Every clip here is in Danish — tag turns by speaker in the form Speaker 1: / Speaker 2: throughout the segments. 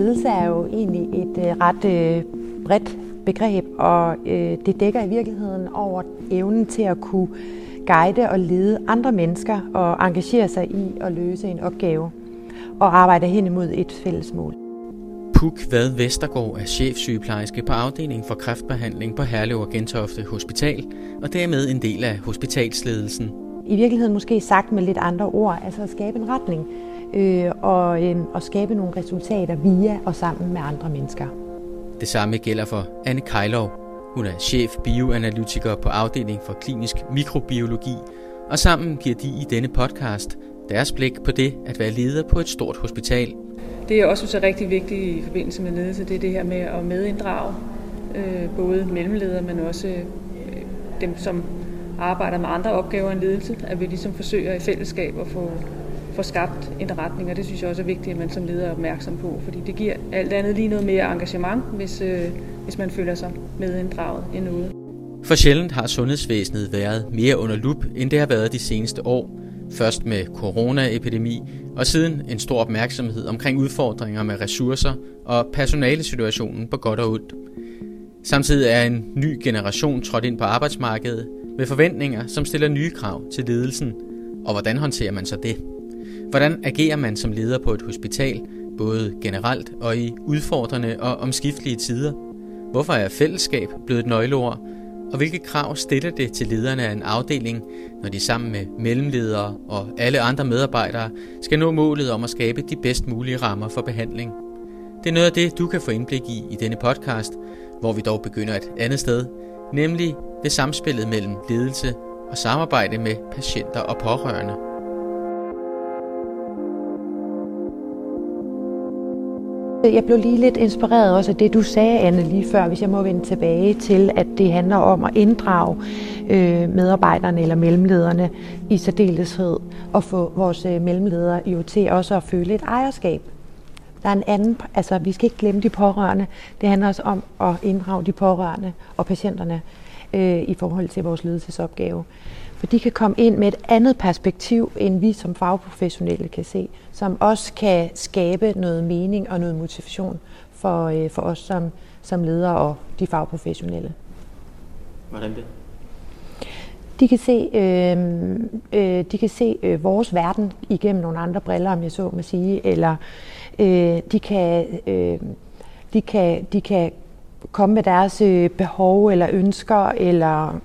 Speaker 1: ledelse er jo egentlig et øh, ret øh, bredt begreb, og øh, det dækker i virkeligheden over evnen til at kunne guide og lede andre mennesker og engagere sig i at løse en opgave og arbejde hen imod et fælles mål.
Speaker 2: Puk Vad Vestergaard er chefsygeplejerske på afdelingen for kræftbehandling på Herlev og Gentofte Hospital, og dermed en del af hospitalsledelsen.
Speaker 1: I virkeligheden måske sagt med lidt andre ord, altså at skabe en retning øh, og, øh, og skabe nogle resultater via og sammen med andre mennesker.
Speaker 2: Det samme gælder for Anne Kejlov. Hun er chef bioanalytiker på afdeling for klinisk mikrobiologi, og sammen giver de i denne podcast deres blik på det at være leder på et stort hospital.
Speaker 3: Det er også så rigtig vigtigt i forbindelse med ledelse, det er det her med at medinddrage øh, både mellemledere, men også øh, dem, som arbejder med andre opgaver end ledelse, at vi ligesom forsøger i fællesskab at få, får skabt en retning, og det synes jeg også er vigtigt, at man som leder er opmærksom på, fordi det giver alt andet lige noget mere engagement, hvis, øh, hvis man føler sig medinddraget end noget.
Speaker 2: For sjældent har sundhedsvæsenet været mere under lup, end det har været de seneste år. Først med coronaepidemi, og siden en stor opmærksomhed omkring udfordringer med ressourcer og personalesituationen på godt og ondt. Samtidig er en ny generation trådt ind på arbejdsmarkedet med forventninger, som stiller nye krav til ledelsen. Og hvordan håndterer man så det? Hvordan agerer man som leder på et hospital, både generelt og i udfordrende og omskiftelige tider? Hvorfor er fællesskab blevet et nøgleord? Og hvilke krav stiller det til lederne af en afdeling, når de sammen med mellemledere og alle andre medarbejdere skal nå målet om at skabe de bedst mulige rammer for behandling? Det er noget af det, du kan få indblik i i denne podcast, hvor vi dog begynder et andet sted, nemlig ved samspillet mellem ledelse og samarbejde med patienter og pårørende.
Speaker 1: Jeg blev lige lidt inspireret også af det, du sagde, Anne, lige før, hvis jeg må vende tilbage til, at det handler om at inddrage øh, medarbejderne eller mellemlederne i særdeleshed, og få vores øh, mellemledere jo til også at føle et ejerskab. Der er en anden, altså vi skal ikke glemme de pårørende. Det handler også om at inddrage de pårørende og patienterne øh, i forhold til vores ledelsesopgave. For de kan komme ind med et andet perspektiv, end vi som fagprofessionelle kan se, som også kan skabe noget mening og noget motivation for, øh, for os som, som ledere og de fagprofessionelle.
Speaker 2: Hvordan det?
Speaker 1: De kan se, øh, øh, de kan se øh, vores verden igennem nogle andre briller, om jeg så må sige, eller øh, de, kan, øh, de, kan, de kan komme med deres øh, behov eller ønsker, eller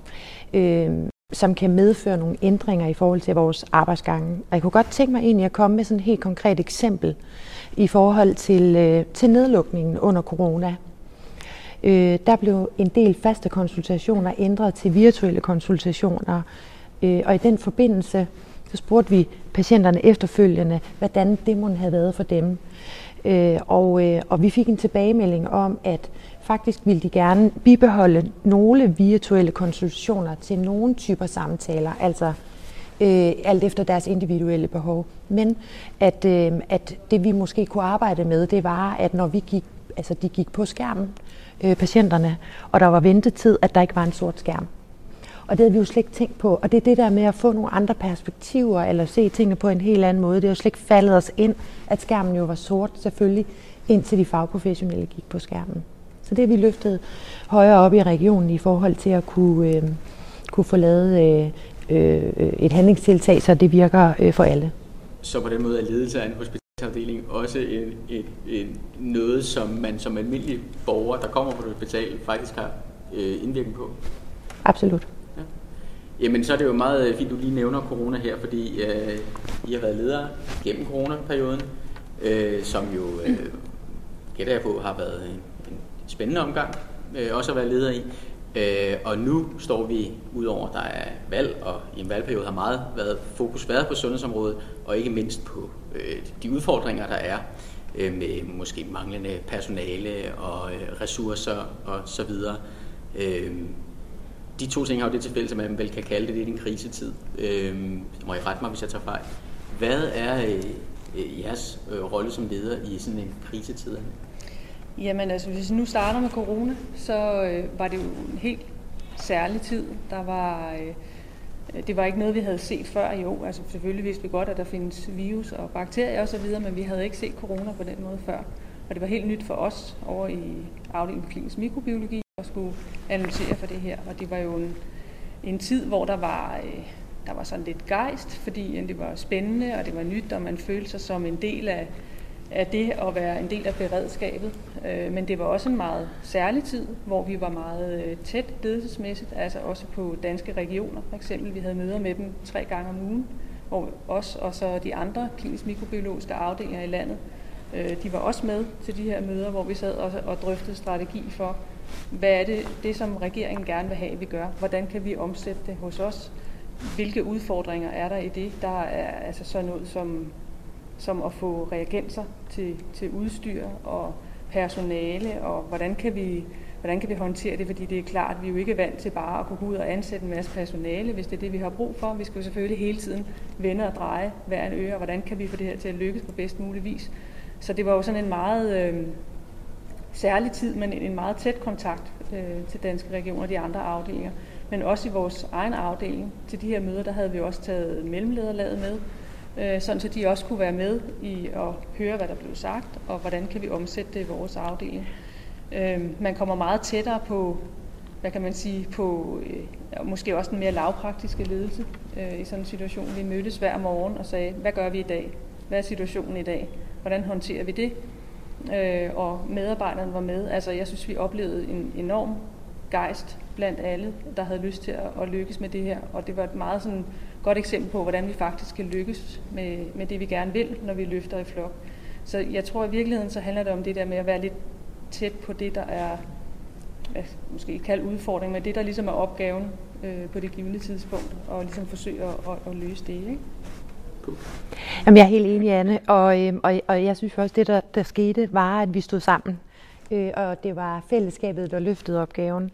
Speaker 1: øh, som kan medføre nogle ændringer i forhold til vores arbejdsgange. Og jeg kunne godt tænke mig egentlig at komme med sådan et helt konkret eksempel i forhold til, øh, til nedlukningen under corona. Øh, der blev en del faste konsultationer ændret til virtuelle konsultationer, øh, og i den forbindelse så spurgte vi patienterne efterfølgende, hvordan det måtte have været for dem. Øh, og, øh, og vi fik en tilbagemelding om, at faktisk ville de gerne bibeholde nogle virtuelle konsultationer til nogle typer samtaler, altså øh, alt efter deres individuelle behov. Men at, øh, at det vi måske kunne arbejde med, det var, at når vi gik, altså de gik på skærmen, øh, patienterne, og der var ventetid, at der ikke var en sort skærm. Og det havde vi jo slet ikke tænkt på. Og det er det der med at få nogle andre perspektiver, eller se tingene på en helt anden måde. Det er jo slet ikke faldet os ind, at skærmen jo var sort, selvfølgelig, indtil de fagprofessionelle gik på skærmen. Så det har vi løftet højere op i regionen i forhold til at kunne, øh, kunne få lavet øh, øh, et handlingstiltag, så det virker øh, for alle.
Speaker 2: Så på den måde er ledelse af en hospitalsafdeling også en, en, en, noget, som man som almindelig borger, der kommer på et hospital, faktisk har øh, indvirkning på?
Speaker 1: Absolut.
Speaker 2: Ja. Jamen, så er det jo meget fint, du lige nævner corona her, fordi øh, I har været ledere gennem coronaperioden, øh, som jo, øh, gætter jeg på, har været en spændende omgang øh, også at være leder i. Øh, og nu står vi, udover der er valg, og i en valgperiode har meget været fokus været på sundhedsområdet, og ikke mindst på øh, de udfordringer, der er øh, med måske manglende personale og øh, ressourcer og så videre. Øh, de to ting har jo det til fælles, at man vel kan kalde det lidt en krisetid. Øh, må I rette mig, hvis jeg tager fejl. Hvad er øh, jeres øh, rolle som leder i sådan en krisetid?
Speaker 3: Jamen altså, hvis vi nu starter med corona, så øh, var det jo en helt særlig tid. Der var, øh, det var ikke noget, vi havde set før i år. Altså selvfølgelig vidste vi godt, at der findes virus og bakterier osv., men vi havde ikke set corona på den måde før. Og det var helt nyt for os over i afdelingen for klinisk mikrobiologi at skulle analysere for det her. Og det var jo en, en tid, hvor der var, øh, der var sådan lidt gejst, fordi det var spændende, og det var nyt, og man følte sig som en del af, af det at være en del af beredskabet. Øh, men det var også en meget særlig tid, hvor vi var meget øh, tæt ledelsesmæssigt, altså også på danske regioner for eksempel. Vi havde møder med dem tre gange om ugen, hvor os og så de andre klinisk mikrobiologiske afdelinger i landet, øh, de var også med til de her møder, hvor vi sad og, og drøftede strategi for, hvad er det, det, som regeringen gerne vil have, vi gør? Hvordan kan vi omsætte det hos os? Hvilke udfordringer er der i det? Der er altså sådan noget som, som at få reagenser til, til udstyr og personale, og hvordan kan vi hvordan kan vi håndtere det, fordi det er klart, at vi er jo ikke vant til bare at kunne gå ud og ansætte en masse personale, hvis det er det, vi har brug for. Vi skal jo selvfølgelig hele tiden vende og dreje hver en øre, og hvordan kan vi få det her til at lykkes på bedst mulig vis. Så det var jo sådan en meget øh, særlig tid, men en meget tæt kontakt øh, til Danske Regioner og de andre afdelinger. Men også i vores egen afdeling til de her møder, der havde vi også taget mellemlederlaget med, øh, sådan så de også kunne være med i at høre, hvad der blev sagt, og hvordan kan vi omsætte det i vores afdeling. Øh, man kommer meget tættere på, hvad kan man sige, på øh, måske også en mere lavpraktiske ledelse øh, i sådan en situation. Vi mødtes hver morgen og sagde, hvad gør vi i dag? Hvad er situationen i dag? Hvordan håndterer vi det? Øh, og medarbejderne var med. Altså, jeg synes, vi oplevede en enorm gejst blandt alle, der havde lyst til at, at lykkes med det her. Og det var et meget sådan, godt eksempel på, hvordan vi faktisk kan lykkes med, med det, vi gerne vil, når vi løfter i flok. Så jeg tror i virkeligheden, så handler det om det der med at være lidt tæt på det, der er, hvad, måske ikke kalde udfordring, men det, der ligesom er opgaven øh, på det givende tidspunkt, og ligesom forsøge at, at, at løse det. Ikke?
Speaker 1: Jamen, jeg er helt enig, Anne, og, øh, og, og jeg synes også, det der, der skete, var, at vi stod sammen, øh, og det var fællesskabet, der løftede opgaven.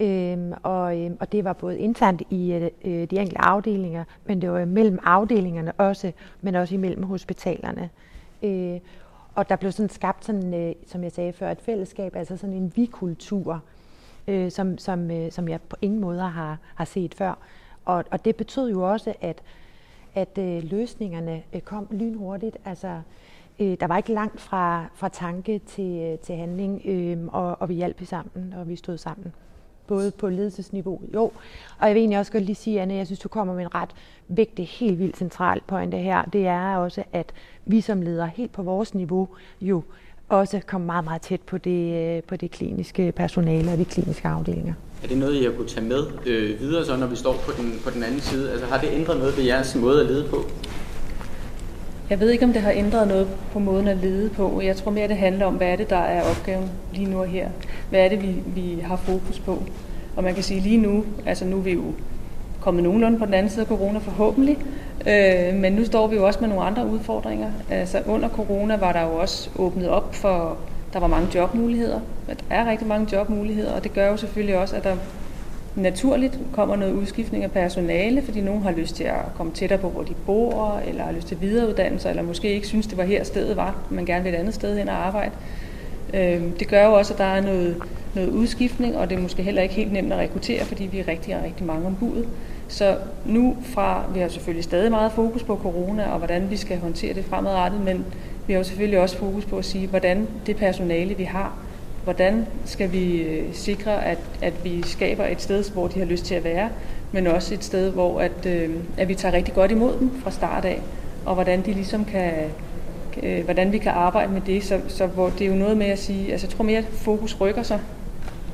Speaker 1: Øhm, og, øhm, og det var både internt i øh, øh, de enkelte afdelinger, men det var mellem afdelingerne også, men også imellem hospitalerne. Øh, og der blev sådan skabt, sådan, øh, som jeg sagde før, et fællesskab, altså sådan en vi-kultur, øh, som, som, øh, som jeg på ingen måde har, har set før. Og, og det betød jo også, at, at øh, løsningerne øh, kom lynhurtigt. Altså, øh, der var ikke langt fra, fra tanke til, øh, til handling, øh, og, og vi hjalp sammen, og vi stod sammen både på ledelsesniveau, jo. Og jeg vil egentlig også godt lige sige, Anne, jeg synes, du kommer med en ret vigtig, helt vildt central pointe her. Det er også, at vi som ledere helt på vores niveau jo også kommer meget, meget tæt på det, øh, på det kliniske personale og de kliniske afdelinger.
Speaker 2: Er det noget, I har kunne tage med øh, videre, så når vi står på den, på den anden side? Altså har det ændret noget ved jeres måde at lede på?
Speaker 3: Jeg ved ikke, om det har ændret noget på måden at lede på. Jeg tror mere, det handler om, hvad er det, der er opgaven lige nu og her. Hvad er det, vi, vi har fokus på? Og man kan sige lige nu, altså nu er vi jo kommet nogenlunde på den anden side af corona forhåbentlig, øh, men nu står vi jo også med nogle andre udfordringer. Altså under corona var der jo også åbnet op for, der var mange jobmuligheder. Der er rigtig mange jobmuligheder, og det gør jo selvfølgelig også, at der naturligt kommer noget udskiftning af personale, fordi nogen har lyst til at komme tættere på, hvor de bor, eller har lyst til videreuddannelse, eller måske ikke synes, det var her stedet var, man gerne vil et andet sted hen og arbejde. Øhm, det gør jo også, at der er noget, noget udskiftning, og det er måske heller ikke helt nemt at rekruttere, fordi vi er rigtig, rigtig mange om budet. Så nu fra, vi har selvfølgelig stadig meget fokus på corona, og hvordan vi skal håndtere det fremadrettet, men vi har jo selvfølgelig også fokus på at sige, hvordan det personale, vi har, hvordan skal vi øh, sikre, at, at vi skaber et sted, hvor de har lyst til at være, men også et sted, hvor at, øh, at vi tager rigtig godt imod dem fra start af, og hvordan de ligesom kan, øh, hvordan vi kan arbejde med det, så, så hvor det er jo noget med at sige, altså jeg tror mere, at fokus rykker sig,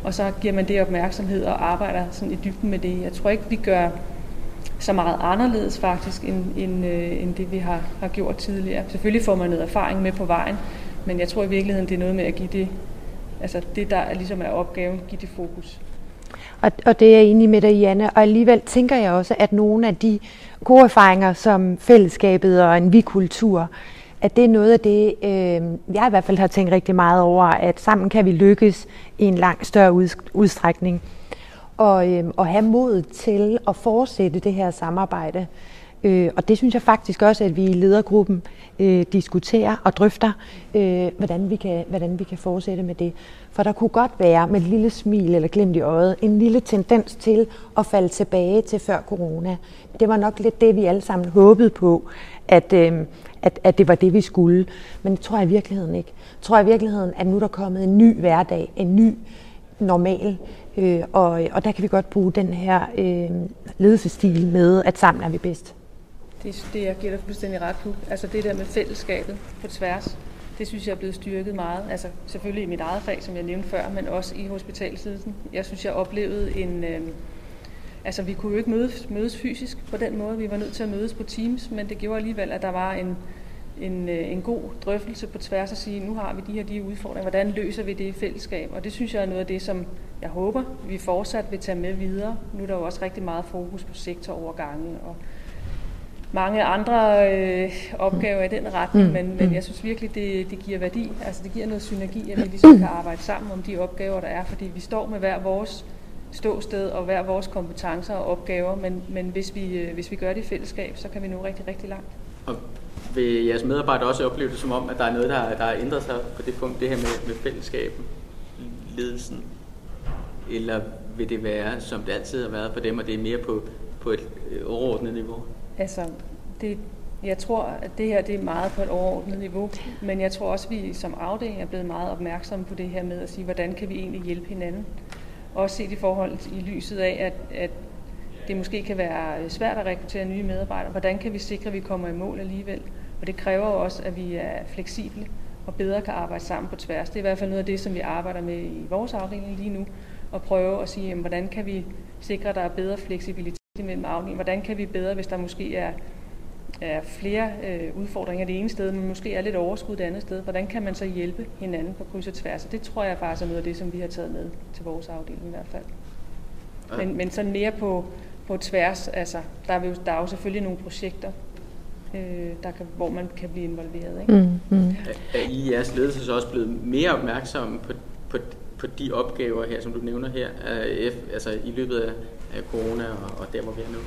Speaker 3: og så giver man det opmærksomhed og arbejder sådan i dybden med det. Jeg tror ikke, vi gør så meget anderledes faktisk, end, end, øh, end det vi har, har gjort tidligere. Selvfølgelig får man noget erfaring med på vejen, men jeg tror i virkeligheden, det er noget med at give det altså det, der ligesom er opgaven, give det fokus.
Speaker 1: Og, og det er jeg enig med dig, Janne. Og alligevel tænker jeg også, at nogle af de gode erfaringer, som fællesskabet og en vi-kultur, at det er noget af det, øh, jeg i hvert fald har tænkt rigtig meget over, at sammen kan vi lykkes i en langt større udstrækning. Og, øh, og have mod til at fortsætte det her samarbejde Øh, og det synes jeg faktisk også, at vi i ledergruppen øh, diskuterer og drøfter, øh, hvordan, vi kan, hvordan vi kan fortsætte med det. For der kunne godt være med et lille smil eller glimt i øjet, en lille tendens til at falde tilbage til før corona. Det var nok lidt det, vi alle sammen håbede på, at, øh, at, at det var det, vi skulle. Men det tror jeg i virkeligheden ikke. Jeg tror i virkeligheden, at nu er der kommet en ny hverdag, en ny normal, øh, og, og der kan vi godt bruge den her øh, ledelsestil med, at sammen er vi bedst.
Speaker 3: Det, det jeg giver dig fuldstændig ret på. Altså det der med fællesskabet på tværs, det synes jeg er blevet styrket meget. Altså selvfølgelig i mit eget fag, som jeg nævnte før, men også i hospitalsledelsen. Jeg synes, jeg oplevede en... Øh, altså vi kunne jo ikke mødes, mødes fysisk på den måde. Vi var nødt til at mødes på Teams, men det gjorde alligevel, at der var en, en, øh, en god drøftelse på tværs og sige, nu har vi de her de udfordringer, hvordan løser vi det i fællesskab? Og det synes jeg er noget af det, som jeg håber, vi fortsat vil tage med videre. Nu er der jo også rigtig meget fokus på sektorovergange og mange andre øh, opgaver i den retning, mm. men, men mm. jeg synes virkelig, det, det giver værdi. Altså det giver noget synergi, at vi ligesom kan arbejde sammen om de opgaver, der er, fordi vi står med hver vores ståsted og hver vores kompetencer og opgaver, men, men hvis, vi, øh, hvis vi gør det i fællesskab, så kan vi nå rigtig, rigtig langt.
Speaker 2: Og vil jeres medarbejdere også opleve det som om, at der er noget, der, der har ændret sig på det punkt, det her med, med fællesskaben, ledelsen? Eller vil det være, som det altid har været for dem, og det er mere på, på et øh, overordnet niveau?
Speaker 3: Altså, det, jeg tror, at det her det er meget på et overordnet niveau, men jeg tror også, at vi som afdeling er blevet meget opmærksomme på det her med at sige, hvordan kan vi egentlig hjælpe hinanden? Også set i forhold i lyset af, at, at det måske kan være svært at rekruttere nye medarbejdere. Hvordan kan vi sikre, at vi kommer i mål alligevel? Og det kræver også, at vi er fleksible og bedre kan arbejde sammen på tværs. Det er i hvert fald noget af det, som vi arbejder med i vores afdeling lige nu, og prøve at sige, jamen, hvordan kan vi sikre, at der er bedre fleksibilitet mellem afdelingen? Hvordan kan vi bedre, hvis der måske er, er flere øh, udfordringer det ene sted, men måske er lidt overskud det andet sted? Hvordan kan man så hjælpe hinanden på kryds og tværs? Og det tror jeg faktisk er noget af det, som vi har taget med til vores afdeling i hvert fald. Men, men sådan mere på, på tværs, altså, der er, jo, der er jo selvfølgelig nogle projekter, øh, der kan, hvor man kan blive involveret. Ikke? Mm, mm.
Speaker 2: Er, er I i jeres ledelse så også blevet mere opmærksomme på, på, på de opgaver her, som du nævner her, altså i løbet af, corona og, og der, hvor vi er nu?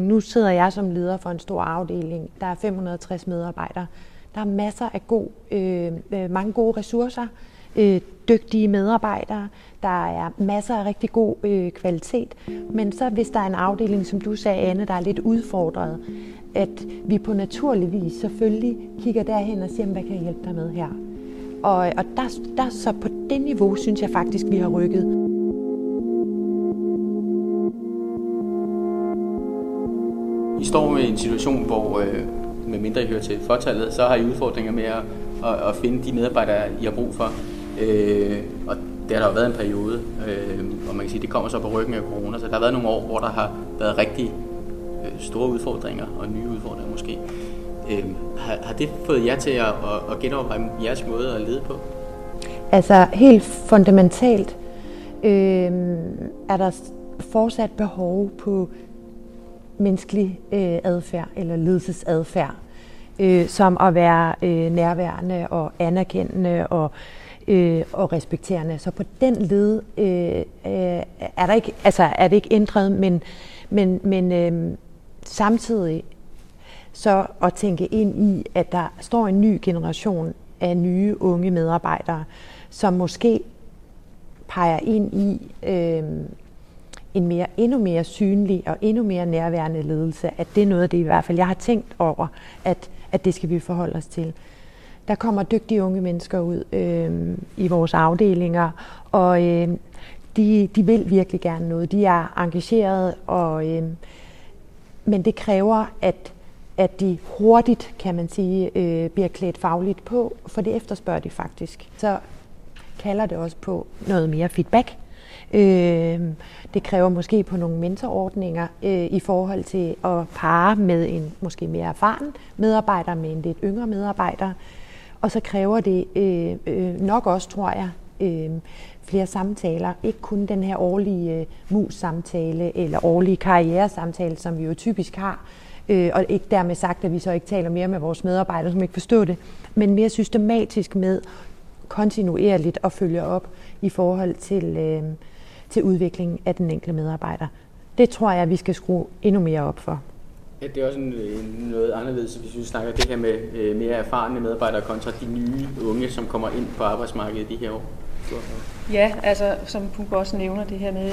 Speaker 1: Nu sidder jeg som leder for en stor afdeling. Der er 560 medarbejdere. Der er masser af god, øh, øh, mange gode ressourcer, øh, dygtige medarbejdere. Der er masser af rigtig god øh, kvalitet. Men så hvis der er en afdeling, som du sagde, Anne, der er lidt udfordret, at vi på naturlig vis selvfølgelig kigger derhen og siger, hvad kan jeg hjælpe dig med her? Og, og der, der så på det niveau, synes jeg faktisk, vi har rykket.
Speaker 2: I står med en situation, hvor øh, med mindre I hører til fortallet, så har I udfordringer med at, at, at finde de medarbejdere, I har brug for. Øh, og det har der jo været en periode, øh, og man kan sige, at det kommer så på ryggen af corona, så der har været nogle år, hvor der har været rigtig øh, store udfordringer, og nye udfordringer måske. Øh, har, har det fået jer til at, at, at genoverveje jeres måde at lede på?
Speaker 1: Altså helt fundamentalt øh, er der fortsat behov på menneskelig øh, adfærd eller ledelsesadfærd, øh, som at være øh, nærværende og anerkendende og øh, og respekterende. Så på den led øh, øh, er, der ikke, altså er det ikke ændret, men, men, men øh, samtidig så at tænke ind i, at der står en ny generation af nye unge medarbejdere, som måske peger ind i øh, en mere, endnu mere synlig og endnu mere nærværende ledelse, at det er noget af det i hvert fald, jeg har tænkt over, at, at det skal vi forholde os til. Der kommer dygtige unge mennesker ud øh, i vores afdelinger, og øh, de, de vil virkelig gerne noget. De er engagerede, og, øh, men det kræver, at, at de hurtigt, kan man sige, øh, bliver klædt fagligt på, for det efterspørger de faktisk. Så kalder det også på noget mere feedback. Øh, det kræver måske på nogle mentorordninger øh, i forhold til at pare med en måske mere erfaren medarbejder med en lidt yngre medarbejder. Og så kræver det øh, øh, nok også, tror jeg, øh, flere samtaler. Ikke kun den her årlige øh, mus-samtale eller årlige karrieresamtale, som vi jo typisk har. Øh, og ikke dermed sagt, at vi så ikke taler mere med vores medarbejdere, som ikke forstår det, men mere systematisk med kontinuerligt at følge op i forhold til, øh, til udviklingen af den enkelte medarbejder. Det tror jeg, vi skal skrue endnu mere op for.
Speaker 2: Ja, det er også en, noget anderledes, hvis vi snakker det her med øh, mere erfarne medarbejdere kontra de nye unge, som kommer ind på arbejdsmarkedet i de her år.
Speaker 3: Ja, altså som Puk også nævner det her med,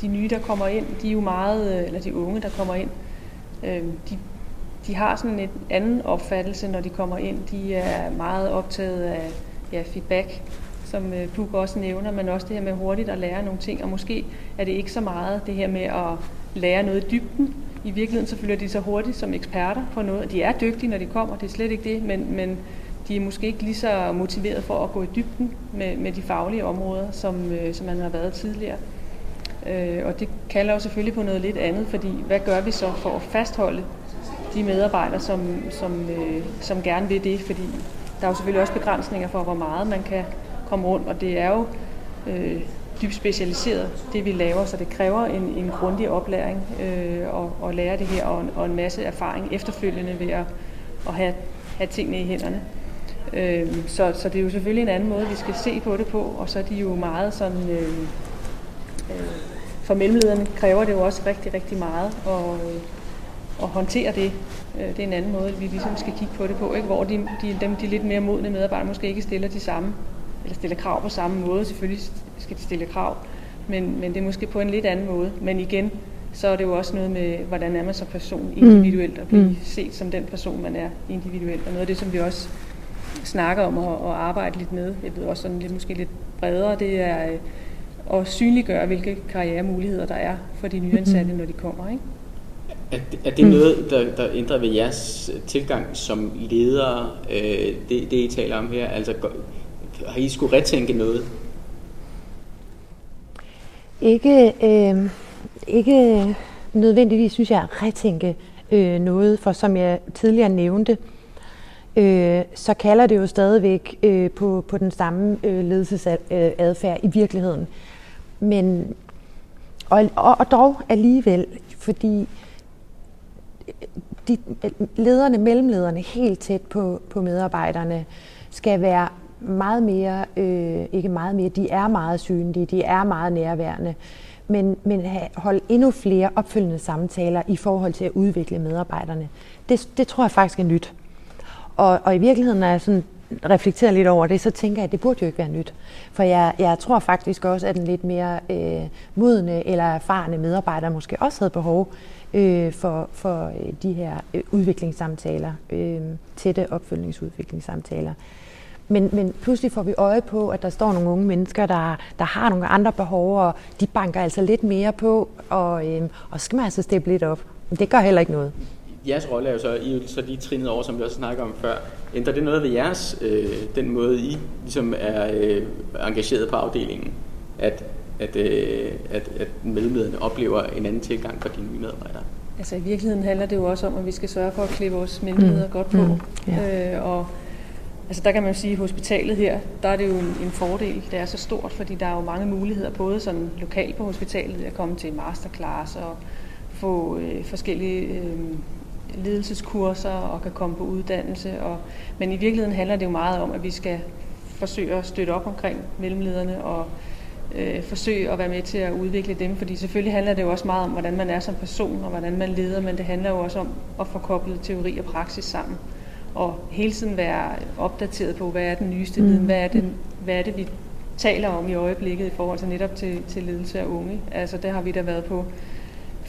Speaker 3: de nye, der kommer ind, de er jo meget, øh, eller de unge, der kommer ind, øh, øh, de, de har sådan en anden opfattelse, når de kommer ind. De er meget optaget af ja, feedback, som øh, Puk også nævner, men også det her med hurtigt at lære nogle ting, og måske er det ikke så meget det her med at lære noget i dybden. I virkeligheden så føler de så hurtigt som eksperter på noget. De er dygtige, når de kommer, det er slet ikke det, men, men de er måske ikke lige så motiveret for at gå i dybden med, med de faglige områder, som, øh, som man har været tidligere. Øh, og det kalder jo selvfølgelig på noget lidt andet, fordi hvad gør vi så for at fastholde de medarbejdere, som, som, øh, som gerne vil det? Fordi der er jo selvfølgelig også begrænsninger for, hvor meget man kan komme rundt, og det er jo øh, dybt specialiseret, det vi laver, så det kræver en, en grundig oplæring øh, og, og lære det her, og, og en masse erfaring efterfølgende ved at, at have, have tingene i hænderne. Øh, så, så det er jo selvfølgelig en anden måde, vi skal se på det på, og så er de jo meget sådan... Øh, øh, for mellemlederne kræver det jo også rigtig, rigtig meget at, øh, at håndtere det. Øh, det er en anden måde, vi ligesom skal kigge på det på, ikke? hvor de, de, dem, de lidt mere modne medarbejdere måske ikke stiller de samme, eller stiller krav på samme måde. Selvfølgelig skal de stille krav, men, men det er måske på en lidt anden måde. Men igen, så er det jo også noget med, hvordan er man som person individuelt, og blive mm. set som den person, man er individuelt. Og noget af det, som vi også snakker om at, at arbejde lidt med, jeg ved også sådan lidt, måske lidt bredere, det er øh, at synliggøre, hvilke karrieremuligheder der er for de nyansatte, mm. når de kommer. Ikke?
Speaker 2: Er det, er det noget, der, der ændrer ved jeres tilgang som ledere, øh, det, det I taler om her? Altså, har I skulle retænke noget?
Speaker 1: Ikke, øh, ikke nødvendigvis, synes jeg, at retænke øh, noget, for som jeg tidligere nævnte, øh, så kalder det jo stadigvæk øh, på, på den samme øh, ledelsesadfærd i virkeligheden. Men, og, og, og dog alligevel, fordi de, lederne, mellemlederne, helt tæt på, på medarbejderne, skal være meget mere, øh, ikke meget mere, de er meget synlige, de er meget nærværende, men, men holde endnu flere opfølgende samtaler i forhold til at udvikle medarbejderne. Det, det tror jeg faktisk er nyt. Og, og i virkeligheden, er sådan reflekterer lidt over det, så tænker jeg, at det burde jo ikke være nyt. For jeg, jeg tror faktisk også, at den lidt mere øh, modne eller erfarne medarbejder måske også havde behov øh, for, for øh, de her øh, udviklingssamtaler, øh, tætte opfølgningsudviklingssamtaler. Men, men pludselig får vi øje på, at der står nogle unge mennesker, der, der har nogle andre behov, og de banker altså lidt mere på, og, øh, og så skal man altså steppe lidt op. Det gør heller ikke noget
Speaker 2: jeres rolle er jo så, I er jo så lige trinet over, som vi også snakker om før. Ændrer det noget ved jeres, øh, den måde I ligesom er øh, engageret på afdelingen, at, at, øh, at, at mellemlederne oplever en anden tilgang for de nye medarbejdere?
Speaker 3: Altså i virkeligheden handler det jo også om, at vi skal sørge for at klæde vores mellemledere mm. godt på. Mm. Ja. Øh, og altså der kan man jo sige, at hospitalet her, der er det jo en, en fordel. Det er så stort, fordi der er jo mange muligheder, både sådan lokalt på hospitalet, at komme til masterclass og få øh, forskellige øh, ledelseskurser og kan komme på uddannelse. Og, men i virkeligheden handler det jo meget om, at vi skal forsøge at støtte op omkring mellemlederne og øh, forsøge at være med til at udvikle dem. Fordi selvfølgelig handler det jo også meget om, hvordan man er som person og hvordan man leder, men det handler jo også om at få koblet teori og praksis sammen. Og hele tiden være opdateret på, hvad er den nyeste mm. viden, hvad er det, hvad er det vi taler om i øjeblikket i forhold til netop til, til ledelse af unge. Altså der har vi da været på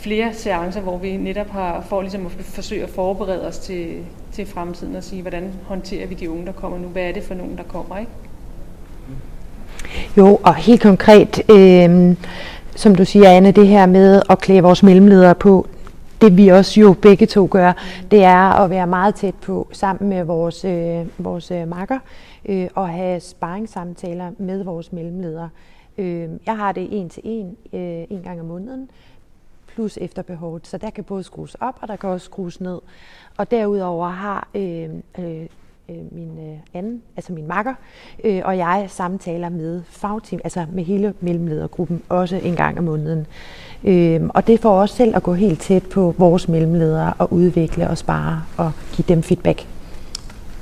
Speaker 3: flere seancer, hvor vi netop har for ligesom at forsøge at forberede os til, til fremtiden og sige, hvordan håndterer vi de unge, der kommer nu? Hvad er det for nogen, der kommer, ikke?
Speaker 1: Jo, og helt konkret, øh, som du siger, Anne, det her med at klæde vores mellemledere på, det vi også jo begge to gør, det er at være meget tæt på sammen med vores, øh, vores øh, makker øh, og have sparringssamtaler med vores mellemledere. Øh, jeg har det en til en, øh, en gang om måneden, plus efter behovet. Så der kan både skrues op, og der kan også skrues ned. Og derudover har øh, øh, øh, min øh, anden, altså min makker, øh, og jeg samtaler med fagteam, altså med hele mellemledergruppen, også en gang om måneden. Øh, og det får os selv at gå helt tæt på vores mellemledere og udvikle og spare og give dem feedback.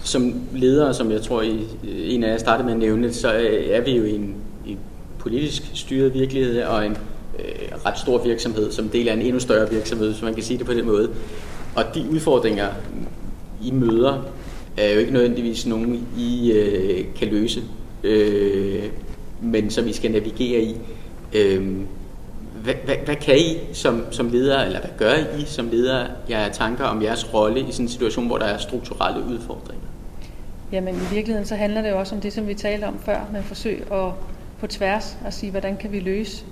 Speaker 2: Som ledere, som jeg tror, I, en af jer startede med at nævne, så er vi jo i en, i politisk styret virkelighed og en øh, ret stor virksomhed, som del af en endnu større virksomhed, hvis man kan sige det på den måde. Og de udfordringer, I møder, er jo ikke nødvendigvis nogen, I øh, kan løse, øh, men som I skal navigere i. Øh, hvad, hvad, hvad kan I som, som leder, eller hvad gør I som leder, jeg tanker om jeres rolle i sådan en situation, hvor der er strukturelle udfordringer?
Speaker 3: Jamen i virkeligheden så handler det jo også om det, som vi talte om før, med forsøg at på tværs at sige, hvordan kan vi løse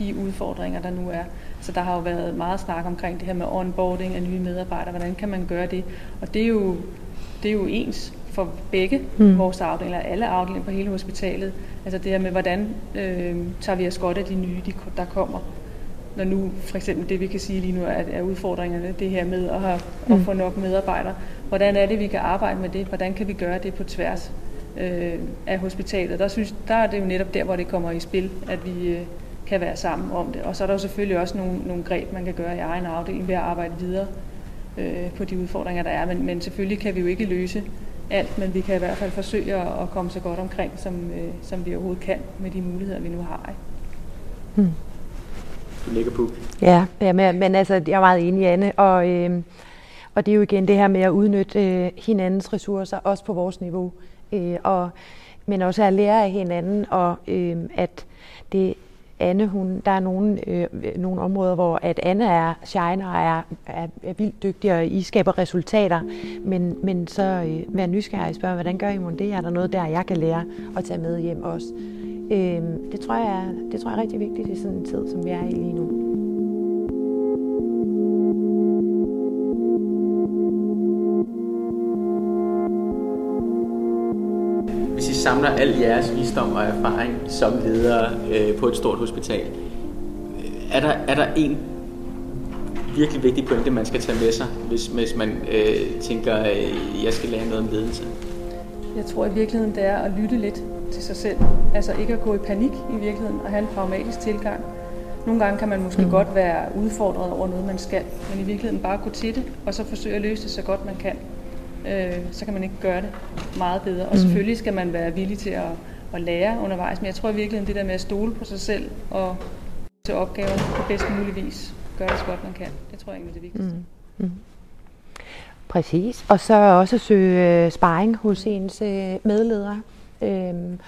Speaker 3: de udfordringer, der nu er. Så der har jo været meget snak omkring det her med onboarding af nye medarbejdere, hvordan kan man gøre det? Og det er jo, det er jo ens for begge mm. vores afdelinger, alle afdelinger på hele hospitalet. Altså det her med, hvordan øh, tager vi os godt af de nye, de, der kommer. Når nu for eksempel det, vi kan sige lige nu, er, er udfordringerne, det her med at, have, mm. at få nok medarbejdere. Hvordan er det, vi kan arbejde med det? Hvordan kan vi gøre det på tværs øh, af hospitalet? Der, synes, der er det jo netop der, hvor det kommer i spil, at vi øh, kan være sammen om det. Og så er der jo selvfølgelig også nogle, nogle greb, man kan gøre i egen afdeling ved at arbejde videre øh, på de udfordringer, der er. Men, men selvfølgelig kan vi jo ikke løse alt, men vi kan i hvert fald forsøge at komme så godt omkring, som, øh, som vi overhovedet kan med de muligheder, vi nu har. Ikke?
Speaker 2: Hmm. Du ligger på.
Speaker 1: Ja, ja men, men altså, jeg er meget enig, Anne, og, øh, og det er jo igen det her med at udnytte øh, hinandens ressourcer, også på vores niveau, øh, og, men også at lære af hinanden, og øh, at det Anne, hun, der er nogle, øh, nogle områder, hvor at Anne er shine og er, er, er vildt dygtig, og I skaber resultater. Men, men så øh, vær nysgerrig og spørge, hvordan gør I mon det? Er der noget der, jeg kan lære at tage med hjem også? Øh, det, tror jeg, det tror jeg er rigtig vigtigt i sådan en tid, som vi er i lige nu.
Speaker 2: Samler al jeres visdom og erfaring som leder øh, på et stort hospital. Er der, er der en virkelig vigtig pointe, man skal tage med sig, hvis, hvis man øh, tænker, øh, jeg skal lære noget om ledelse?
Speaker 3: Jeg tror i virkeligheden, det er at lytte lidt til sig selv. Altså ikke at gå i panik i virkeligheden og have en pragmatisk tilgang. Nogle gange kan man måske mm. godt være udfordret over noget, man skal, men i virkeligheden bare gå til det, og så forsøge at løse det så godt man kan øh, så kan man ikke gøre det meget bedre. Og mm. selvfølgelig skal man være villig til at, at lære undervejs, men jeg tror virkelig, at det der med at stole på sig selv og til opgaven på bedst mulig vis, gøre det så godt man kan, det tror jeg egentlig er det vigtigste. Mm. Mm.
Speaker 1: Præcis. Og så også søge øh, sparring hos ens øh, medledere. Øhm,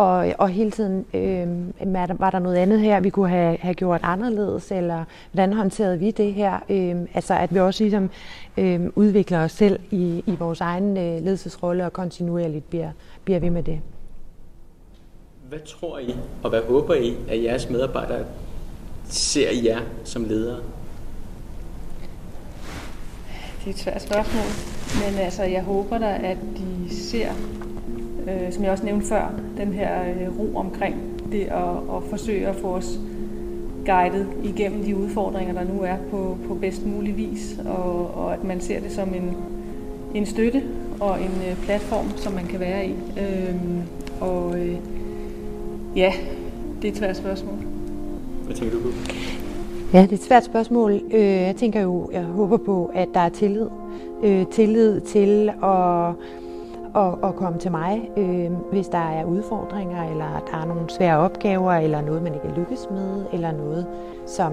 Speaker 1: og, og hele tiden, øh, var der noget andet her, vi kunne have, have gjort anderledes, eller hvordan håndterede vi det her? Øh, altså at vi også ligesom øh, udvikler os selv i, i vores egen øh, ledelsesrolle, og kontinuerligt bliver, bliver vi med det.
Speaker 2: Hvad tror I, og hvad håber I, at jeres medarbejdere ser jer som ledere?
Speaker 3: Det er et svært spørgsmål, men altså, jeg håber da, at de ser øh, som jeg også nævnte før, den her øh, ro omkring det at, at forsøge at få os guidet igennem de udfordringer, der nu er på, på bedst mulig vis, og, og at man ser det som en, en støtte og en øh, platform, som man kan være i. Øh, og øh, ja, det er et svært spørgsmål.
Speaker 2: Hvad tænker du på?
Speaker 1: Ja, det er et svært spørgsmål. Øh, jeg tænker jo, jeg håber på, at der er tillid. Øh, tillid til at og, og komme til mig, øh, hvis der er udfordringer, eller der er nogle svære opgaver, eller noget, man ikke lykkes med, eller noget, som,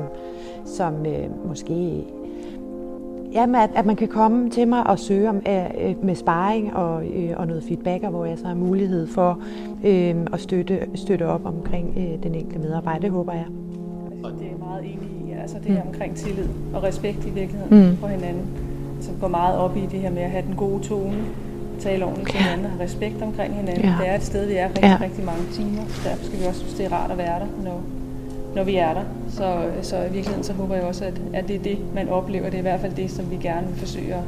Speaker 1: som øh, måske... Jamen, at, at man kan komme til mig og søge om, øh, med sparring og, øh, og noget feedback, hvor jeg så har mulighed for øh, at støtte, støtte op omkring øh, den enkelte medarbejder. Det håber jeg.
Speaker 3: Og det er meget enig i, altså det her mm. omkring tillid og respekt i virkeligheden mm. for hinanden, som går meget op i det her med at have den gode tone, tale ordentligt til hinanden og have respekt omkring hinanden. Ja. Det er et sted, vi er rigtig, ja. rigtig mange timer, så derfor skal vi også synes, det er rart at være der, når, når vi er der. Så, så i virkeligheden så håber jeg også, at, at det er det, man oplever. Det er i hvert fald det, som vi gerne vil forsøge at,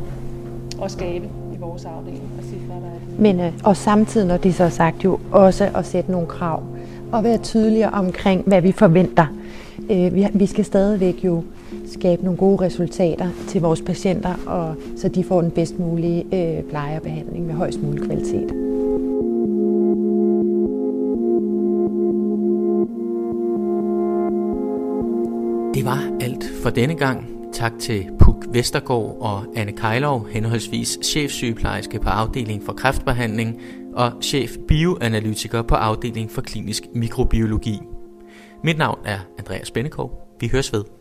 Speaker 3: at skabe i vores afdeling. Og sikre, der er
Speaker 1: Men øh, og samtidig, når det så er sagt, jo også at sætte nogle krav og være tydeligere omkring, hvad vi forventer. Øh, vi, vi skal stadigvæk jo skabe nogle gode resultater til vores patienter, og så de får den bedst mulige øh, pleje og behandling med højst mulig kvalitet.
Speaker 2: Det var alt for denne gang. Tak til Puk Vestergaard og Anne Kejlov, henholdsvis chefsygeplejerske på afdeling for kræftbehandling og chef bioanalytiker på afdeling for klinisk mikrobiologi. Mit navn er Andreas Bennekov. Vi høres ved.